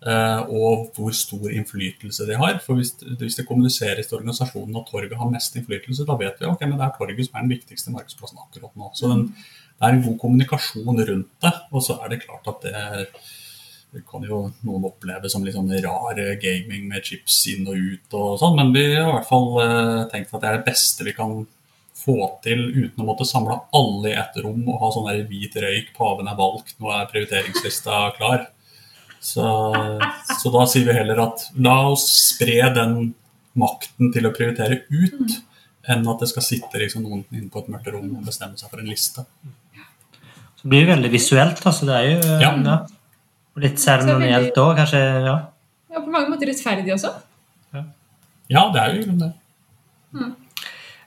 og hvor stor innflytelse de har. For hvis, hvis det kommuniseres til organisasjonen at torget har mest innflytelse, da vet vi ok, men det er torget som er den viktigste markedsplassen akkurat nå. Så den, det er en god kommunikasjon rundt det. Og så er det klart at det, det kan jo noen oppleve som litt sånn rar gaming med chips inn og ut og sånn, men vi har i hvert fall eh, tenkt at det er det beste vi kan få til uten å måtte samle alle i ett rom og ha sånn hvit røyk, paven er valgt, nå er prioriteringslista klar. Så, så, da sier vi heller at la oss spre den makten til å prioritere ut, enn at det skal sitte liksom noen inne på et mørkt rom og bestemme seg for en liste. Så det blir veldig visuelt. altså det er jo ja. Ja, litt seremonielt òg, kanskje. Ja. ja, på mange måter rettferdig også. Ja, ja det er jo i grunnen det. Mm.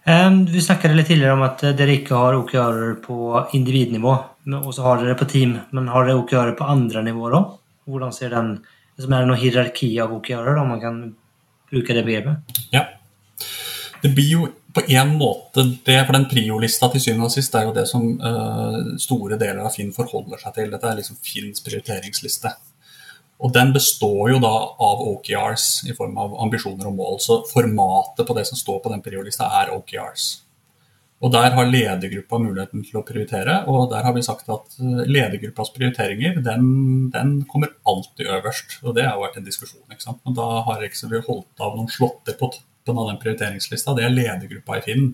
Um, vi snakket litt tidligere om at dere ikke har OKR-er på individnivå, og så har dere på team, men har dere OKR-er på andre nivåer òg? Hvordan ser den liksom Er det noe hierarki av OKR-er, om man kan bruke det begrepet? Ja. Det blir jo på en måte det, for den priolista til syvende og sist er jo det som uh, store deler av Finn forholder seg til. Dette er liksom Finns prioriteringsliste. Og Den består jo da av OKRs i form av ambisjoner og mål. Så formatet på det som står på den priolista, er OKRs. Og Der har ledergruppa muligheten til å prioritere, og der har vi sagt at eh, ledergruppas prioriteringer den, den kommer alltid øverst. og Det har vært en diskusjon. ikke sant? Men Da har vi holdt av noen slåtter på toppen av den prioriteringslista. Det er ledergruppa i Finn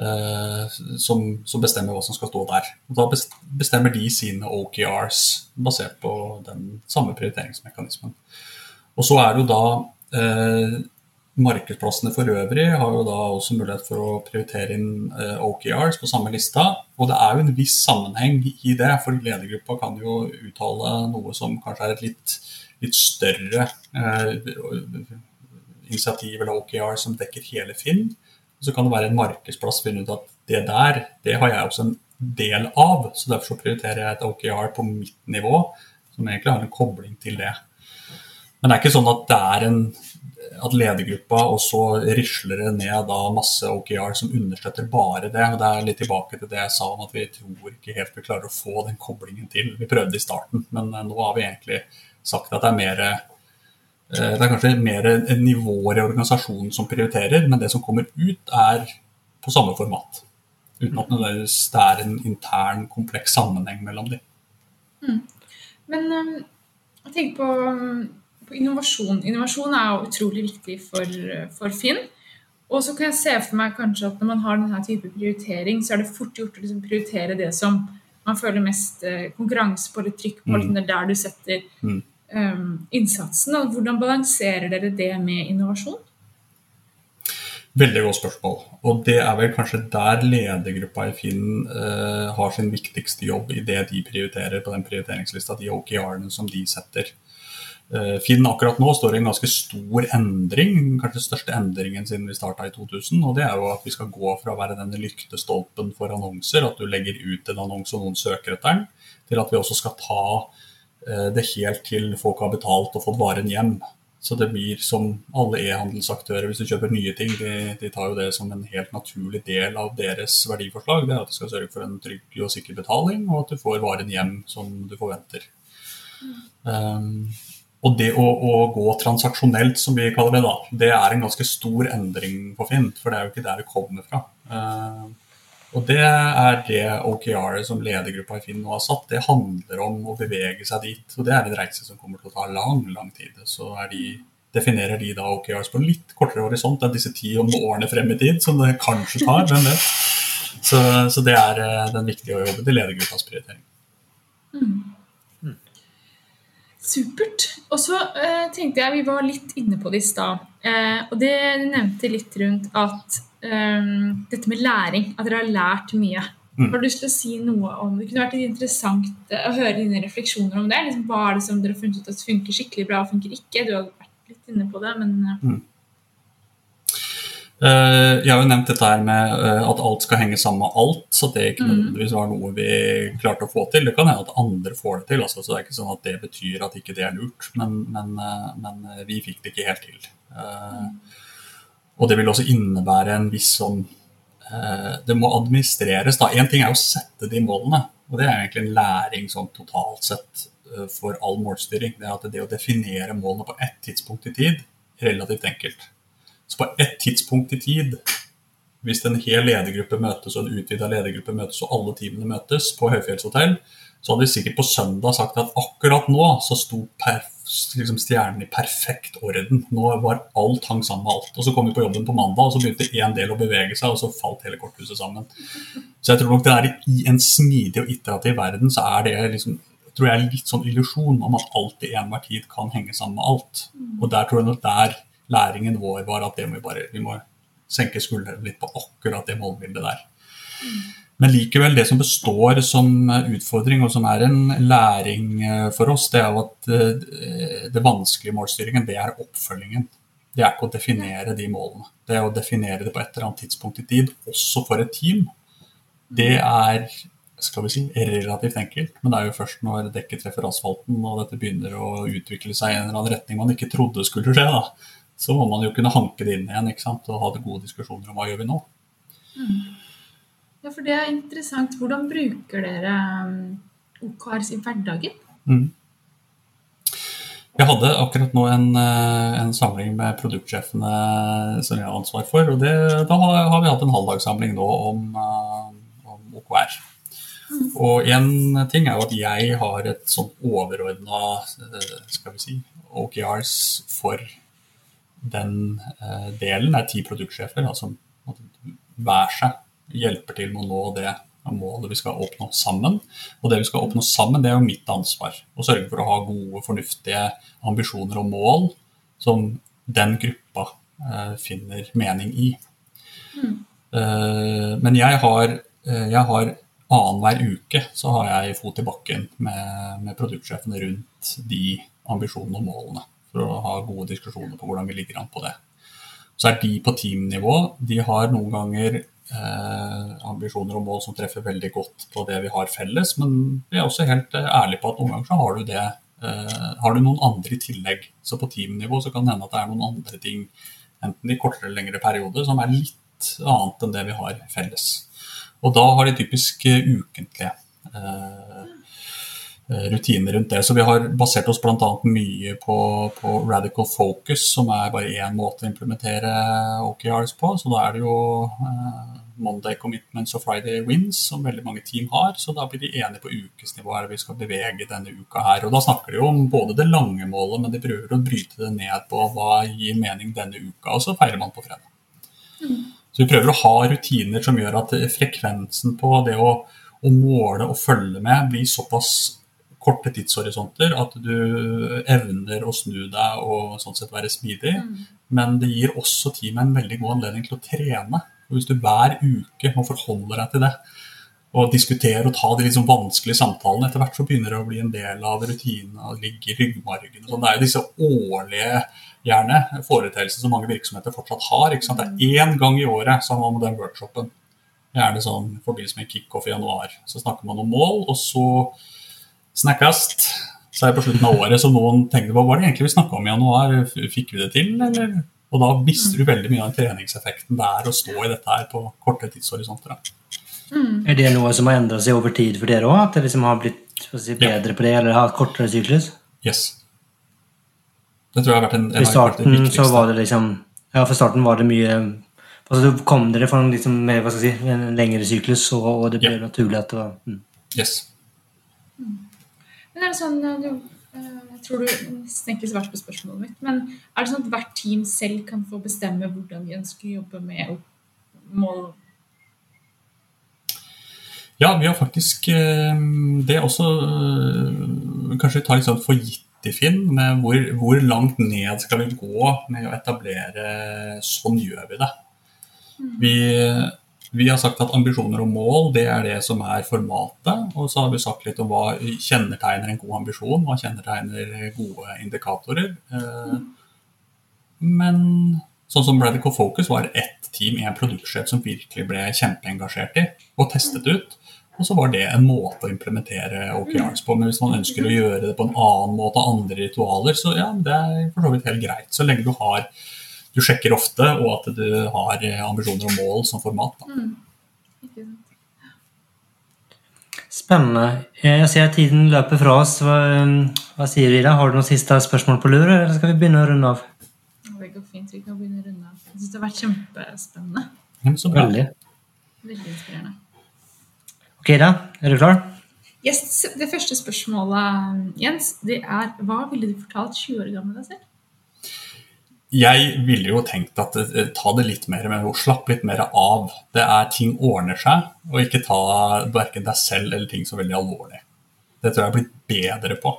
eh, som, som, bestemmer hva som skal stå der. Og Da bestemmer de sine OKRs basert på den samme prioriteringsmekanismen. Og så er det jo da eh, Markedsplassene for øvrig har jo da også mulighet for å prioritere inn eh, OKRs på samme lista. Og det er jo en viss sammenheng i det, for ledergruppa kan jo uttale noe som kanskje er et litt, litt større eh, initiativ eller OKR som dekker hele Finn. Og så kan det være en markedsplass finne ut at det der, det har jeg også en del av. Så derfor så prioriterer jeg et OKR på mitt nivå, som egentlig har en kobling til det. Men det er ikke sånn at det er en at ledergruppa, og så risler det ned da masse OKR som understøtter bare det. og Det er litt tilbake til det jeg sa om at vi tror ikke helt vi klarer å få den koblingen til. Vi prøvde i starten, men eh, nå har vi egentlig sagt at det er mer eh, det er kanskje mer nivåer i organisasjonen som prioriterer, men det som kommer ut, er på samme format. Uten at det er en intern, kompleks sammenheng mellom dem. Mm. Men um, jeg tenker på på innovasjon. Innovasjon er jo utrolig viktig for, for Finn. Og så kan jeg se for meg kanskje at når man har denne type prioritering, så er det fort gjort å liksom prioritere det som man føler mest eh, konkurranse på eller trykk på. Mm. Liksom er der du setter mm. um, innsatsen. Og hvordan balanserer dere det med innovasjon? Veldig godt spørsmål. Og det er vel kanskje der ledergruppa i Finn uh, har sin viktigste jobb i det de prioriterer på den prioriteringslista, de OKR-ene som de setter. Eh, Finn akkurat nå står i en ganske stor endring, kanskje den største endringen siden vi starta i 2000. og Det er jo at vi skal gå fra å være denne lyktestolpen for annonser, at du legger ut en annonse og noen søker etter den, til at vi også skal ta eh, det helt til folk har betalt og fått varen hjem. Så det blir som alle e-handelsaktører, hvis du kjøper nye ting, de, de, tar jo det som en helt naturlig del av deres verdiforslag. Det er at du skal sørge for en trygg og sikker betaling, og at du får varen hjem som du forventer. Um, og det å, å, gå transaksjonelt, som vi kaller det, da, det er en ganske stor endring på Finn. For det er jo ikke der det kommer fra. Uh, og det er det OKR som ledergruppa i Finn nå har satt. Det handler om å bevege seg dit. Og det er en reise som kommer til å ta lang, lang tid. Så de, definerer de da OKRs på en litt kortere horisont enn disse ti årene frem i tid, som det kanskje tar. hvem vet. Så, så det er uh, den viktige å jobbe til ledergruppas prioritering. Mm. Supert. Og så eh, tenkte jeg, Vi var litt inne på det i stad. eh, og det nevnte litt rundt at eh, dette med læring, at dere har lært mye. Mm. Har du lyst til å si noe om det? kunne vært interessant uh, å høre dine refleksjoner om det. Liksom, hva er det som dere har funnet ut at funker skikkelig bra og funker ikke? Du har vært litt inne på det, men mm. Eh, jeg har jo nevnt dette her med eh, at alt skal henge sammen med alt, så det ikke mm. nødvendigvis var noe vi klarte å få til. Det kan hende at andre får det til, altså, så det er ikke sånn at det betyr at ikke det er lurt. Men, men, eh, men vi fikk det ikke helt til. Mm. Og det vil også innebære en viss sånn Det må administreres. da. Én ting er å sette de målene, og det er egentlig en læring sånn totalt sett for all målstyring. Det er at det å definere målene på ett tidspunkt i tid, relativt enkelt. Så på ett tidspunkt i tid, hvis en hel ledergruppe møtes og en utvida ledergruppe møtes og alle teamene møtes på Høyfjellshotell, så hadde vi sikkert på søndag sagt at akkurat nå så sto liksom stjernen i perfekt orden. Nå var alt hang sammen med alt. Og så kom vi på jobben på mandag, og så begynte én del å bevege seg, og så falt hele korthuset sammen. Så jeg tror nok det er i en smidig og iterativ verden så er det liksom tror jeg litt sånn illusjon om at alt i enhver tid kan henge sammen med alt. Og der tror jeg nok der læringen vår var at må vi, bare, vi må senke skuldrene litt på akkurat det målbildet der. Men likevel, det som består som utfordring, og som er en læring eh, for oss, det er jo at eh, det vanskelige målstyringen, det er oppfølgingen. Det er ikke å definere de målene. Det er å definere det på et eller annet tidspunkt i tid, også for et team. Det er skal vi si, relativt enkelt, men det er jo først når dekket treffer asfalten og dette begynner å utvikle seg i en eller annen retning man ikke trodde skulle skje, da, så må man jo kunne hanke det inn igjen ikke sant? og ha det gode diskusjoner om hva gjør vi nå. Mm. Ja, for det er interessant. Hvordan bruker dere um, OKRs i hverdagen? Mm. Jeg hadde akkurat nå en, eh, en samling med produktsjefene som jeg har ansvar for. og det, Da har, vi hatt en halvdagssamling nå om, eh, om OKR. Og en ting er jo at jeg har et sånn overordna si, OKRs for den eh, delen. Er ti produktsjefer som hver seg hjelper til med å nå det målet vi skal oppnå sammen. Og det vi skal oppnå sammen, det er jo mitt ansvar. Å sørge for å ha gode, fornuftige ambisjoner og mål som den gruppa eh, finner mening i. Mm. Eh, men jeg har, eh, jeg har annenhver uke så har jeg fot i bakken med, med produktsjefene rundt de ambisjonene og målene. For å ha gode diskusjoner på hvordan vi ligger an på det. Så er de på teamnivå. De har noen ganger eh, ambisjoner og mål som treffer veldig godt på det vi har felles, men vi er også helt eh, ærlige på at noen ganger så har du det eh, har du noen andre i tillegg. Så på teamnivå så kan det hende at det er noen andre ting, enten i kortere eller lengre perioder, som er litt annet enn det vi har felles. Og da har de typisk eh, ukentlige eh, rutiner rundt det. Så vi har basert oss bl.a. mye på, på, Radical Focus, som er bare én måte å implementere OKRs på. Så da er det jo eh, Monday Commitments og Friday Wins, som veldig mange team har. Så da blir de enige på ukesnivå her vi skal bevege denne uka her. Og da snakker de jo om både det lange målet, men de prøver å bryte det ned på hva gir mening denne uka, og så feirer man på fredag. Mm. Så vi prøver å ha rutiner som gjør at frekvensen på det å, å måle og følge med blir såpass korte tidshorisonter at du evner å snu deg og sånn sett være smidig. Mm. Men det gir også teamet en veldig god anledning til å trene. Og hvis du hver uke må forholde deg til det, og diskutere og ta de liksom vanskelige samtalene, etter hvert så begynner det å bli en del av rutinen og ligge i ryggmargen. Sånn. Det er jo disse årlige gjerne foreteelser som mange virksomheter fortsatt har. Ikke sant? Det er én gang i året så har man den workshopen. Gjerne sånn i forbindelse med kickoff i januar. Så snakker man om mål, og så snakkes så er det på slutten av året så noen tenker hva var det egentlig vi snakka om i januar, fikk vi det til, eller? Og da mister du veldig mye av treningseffekten det er å stå i dette her på korte tidshorisonter. Mm. Er det noe som har endret seg over tid for dere òg? At dere liksom har blitt si, bedre ja. på det, eller har kortere syklus? Yes. Det tror jeg har vært en, en starten så var det liksom Ja, for starten var det mye altså Du kom dere fra liksom, med, hva skal jeg si, en lengre syklus, og, og det ble ja. naturlig at det var mm. Yes. Mm. Men er det sånn du, eh, Jeg tror du nesten ikke svarte på spørsmålet mitt, men er det sånn at hvert team selv kan få bestemme hvordan de ønsker å jobbe med mål ja, vi har faktisk eh, Det er også Kanskje vi tar litt sånn for gitt i Finn, med hvor, hvor, langt ned skal vi gå med å etablere Sånn gjør vi det. Vi, vi, har sagt at ambisjoner og mål det er det som er formatet. Og så har vi sagt litt om hva kjennetegner en god ambisjon, hva kjennetegner gode indikatorer. Eh, men sånn som Radical Focus var ett team, en produktsjef som virkelig ble kjempeengasjert i og testet ut. Og så var det en måte å implementere OKRs på. Men hvis man ønsker å gjøre det på en annen måte, andre ritualer, så ja, det er for så vidt helt greit. Så lenge du har du sjekker ofte, og at du har ambisjoner og mål som format. Da. Mm. Spennende. Jeg ser at tiden løper fra oss. Hva, hva sier vi da? Har du noen siste spørsmål på lur, eller skal vi begynne å runde av? Det går fint. Vi kan begynne å runde av. Jeg syns det har vært kjempespennende. Ja, så bra. Veldig. Veldig inspirerende. Ok, da. Er du klar? Yes, det første spørsmålet, Jens, det er hva ville du fortalt 20 år gammel deg selv? Jeg ville jo tenkt at eh, ta det litt mer med ro, slapp litt mer av. Det er Ting ordner seg, og ikke ta verken deg selv eller ting så veldig alvorlig. Det tror jeg har blitt bedre på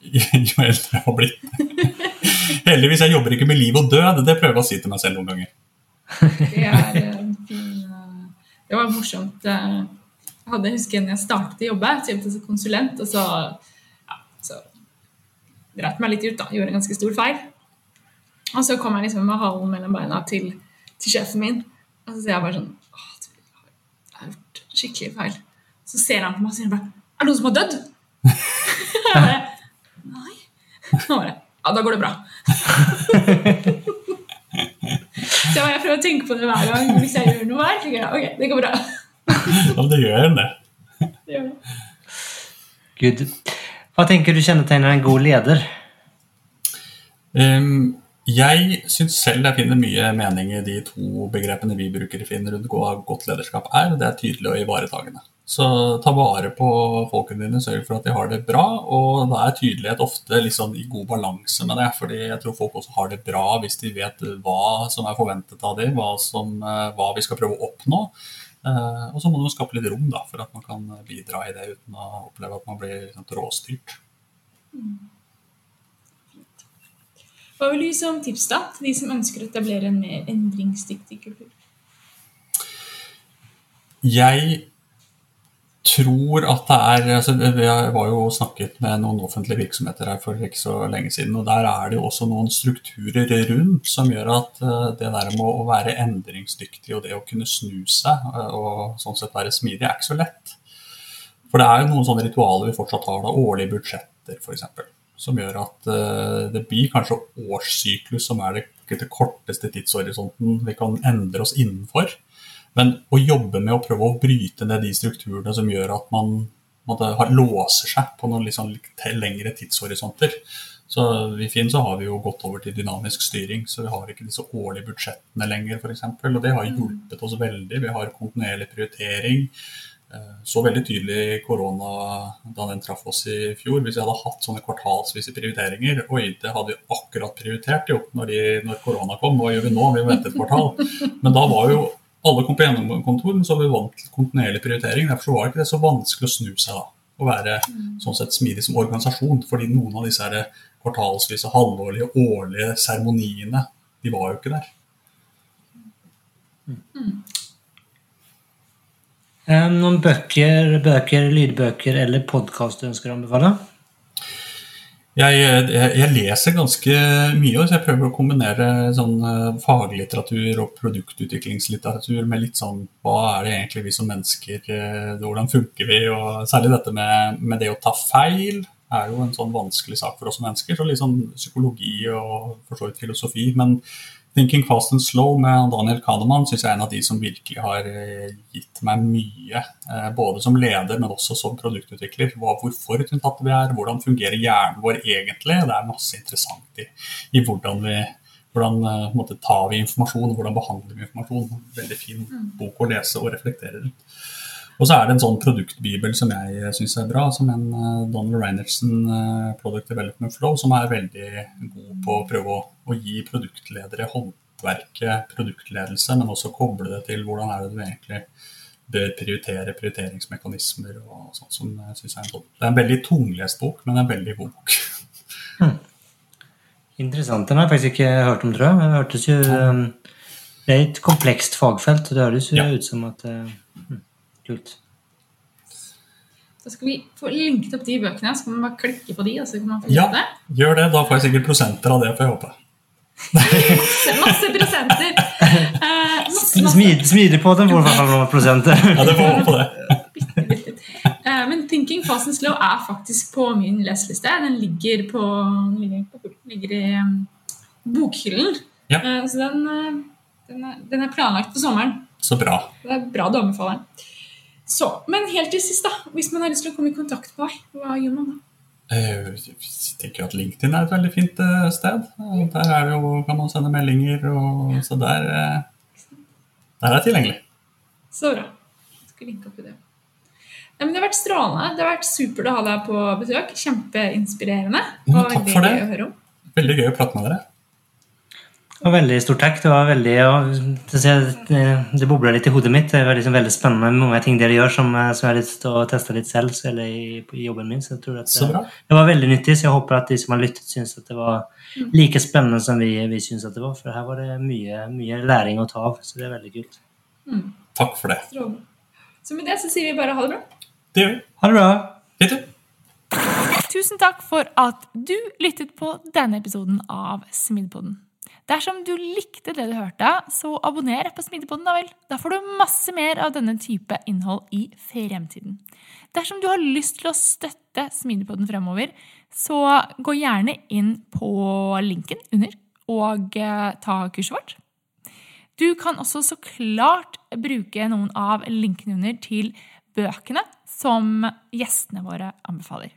jo eldre jeg har blitt. Heldigvis jeg jobber ikke med liv og død, det prøver jeg å si til meg selv noen ganger. Det er en fin det var morsomt. Eh, jeg hadde, husker når jeg startet å jobbe, så jobbet som konsulent, og så, ja, så dreit meg litt ut. da, Gjorde en ganske stor feil. Og så kom jeg liksom med halen mellom beina til, til sjefen min, og så sier jeg bare sånn Å, jeg har gjort skikkelig feil. Så ser han på meg og sier bare Er det noen som har dødd? jeg bare Nei. Han bare Ja, da går det bra. Så jeg prøver å tenke på det hver gang hvis jeg gjør noe her. tenker jeg, ok, det går bra. Ja, det gjør en det. det gjør det. Good. Hva tenker du kjennetegner en god leder? Um, jeg syns selv jeg finner mye mening i de to begrepene vi bruker i Finn rundt hva godt lederskap er. Det er tydelig og ivaretagende. Så ta vare på folkene dine, sørg for at de har det bra. Og da er tydelighet ofte liksom i god balanse med det. fordi jeg tror folk også har det bra hvis de vet hva som er forventet av dem, hva, som, eh, hva vi skal prøve å oppnå. Uh, og så må man skape litt rom da, for at man kan bidra i det uten å oppleve at man blir liksom, råstyrt. Mm. Hva vil du gi som tips da, til de som ønsker å etablere en mer endringsdyktig kultur? Jeg tror at det er altså Jeg var jo snakket med noen offentlige virksomheter her for ikke så lenge siden. og Der er det jo også noen strukturer rundt som gjør at eh, det der med å være endringsdyktig og det å kunne snu seg eh, og sånn sett være smidig, er ikke så lett. For det er jo noen sånne ritualer vi fortsatt har. da, Årlige budsjetter, f.eks som gjør at uh, det blir kanskje årssyklus som er det, det korteste tidshorisonten vi kan endre oss innenfor. Men å jobbe med å prøve å bryte ned de strukturene som gjør at man måtte, låser seg på noen liksom lengre tidshorisonter. Så I Finn så har vi jo gått over til dynamisk styring, så vi har ikke disse årlige budsjettene lenger f.eks. Og det har hjulpet oss veldig. Vi har kontinuerlig prioritering. Eh, så veldig tydelig korona da den traff oss i fjor. Hvis vi hadde hatt sånne kvartalsvise prioriteringer Oi, det hadde vi akkurat prioritert jo når, de, når korona kom. Hva gjør vi nå? Vi venter et kvartal. Men da var jo alle kom på gjennomkontor, så var vi vant til kontinuerlig prioritering. Derfor var det ikke så vanskelig å snu seg da. Å være sånn sett smidig som organisasjon. Fordi noen av disse her kvartalsvise, halvårlige, årlige seremoniene, de var jo ikke der. Mm. Noen bøker, bøker, lydbøker eller podkast du ønsker å anbefale? Jeg, jeg, jeg, leser ganske mye, så jeg prøver å kombinere sånn eh, faglitteratur og produktutviklingslitteratur med litt sånn Hva er det egentlig vi som mennesker eh, Hvordan funker vi? Og særlig dette med, med det å ta feil er jo en sånn vanskelig sak for oss mennesker. Så litt sånn psykologi og for så vidt filosofi. Men 'Thinking Fast and Slow' med Daniel Kahneman syns jeg er en av de som virkelig har eh, gitt meg mye. Eh, både som leder, men også som produktutvikler. Hvor forutinntatte vi er, hvordan fungerer hjernen vår egentlig. Det er masse interessant i, i hvordan vi hvordan uh, måte, tar vi informasjon, hvordan behandler vi informasjon. Veldig fin mm. bok å lese og reflektere rundt. Og så er det en sånn produktbibel som jeg syns er bra, som en uh, Donald Reinertsen uh, Product Development Flow, som er veldig god på å prøve å, å gi produktledere håndverket produktledelse, men også koble det til hvordan er det du egentlig bør prioritere prioriteringsmekanismer og sånt som jeg synes er en sånn. Det er en veldig tunglest bok, men en veldig god bok. Hmm. Interessant. Den har jeg faktisk ikke hørt om, tror jeg. Det hørtes jo um, Det er et komplekst fagfelt, det høres jo ja. ut som at Kult. Da skal vi få linket opp de bøkene, så kan man bare klikke på de. og så kan man få Ja, det. gjør det. Da får jeg sikkert prosenter av det, får jeg håpe. masse, masse prosenter. Eh, masse, på den får i hvert fall noen prosenter. ja, det får håpe det. eh, men 'Thinking Fast and Slow' er faktisk på min leseliste. Den ligger, på, ligger, på, ligger i um, bokhyllen. Ja. Eh, så den, eh, den, er, den, er, planlagt for sommeren. Så bra. Det er bra du anbefaler den. Så, Men helt til sist, da, hvis man har lyst til å komme i kontakt med deg, hva gjør man da? Eh, jeg tenker at LinkedIn er et veldig fint eh, sted. Der er jo, kan man sende meldinger, og, så der, eh, der er jeg tilgjengelig. Så bra. Jeg skal linke opp i det. Ja, det har vært strålende. Det har vært supert å ha deg på besøk. Kjempeinspirerende. Og takk for det. Veldig gøy å prate med dere. Og veldig stor takk. Det var veldig, det, det bobla litt i hodet mitt. Det var liksom veldig spennende med mange ting dere gjør som, eh, som jeg har lyst til å teste litt selv eller i, i jobben min. Så jeg tror at så det, det, var veldig nyttig, så jeg håper at de som har lyttet, syns at det var like spennende som vi, vi syns at det var. For her var det mye, mye læring å ta av, så det er veldig kult. Mm. Takk for det. Så med det så sier vi bare ha det bra. Det gjør vi. Ha det bra. Litt. Tusen takk for at du lyttet på denne episoden av Smidpodden. Dersom du likte det du hørte, så abonner på Smidigpodden, da vel. Da får du masse mer av denne type innhold i fremtiden. Dersom du har lyst til å støtte Smidigpodden fremover, så gå gjerne inn på linken under og eh, ta kurset vårt. Du kan også så klart bruke noen av linkene under til bøkene som gjestene våre anbefaler.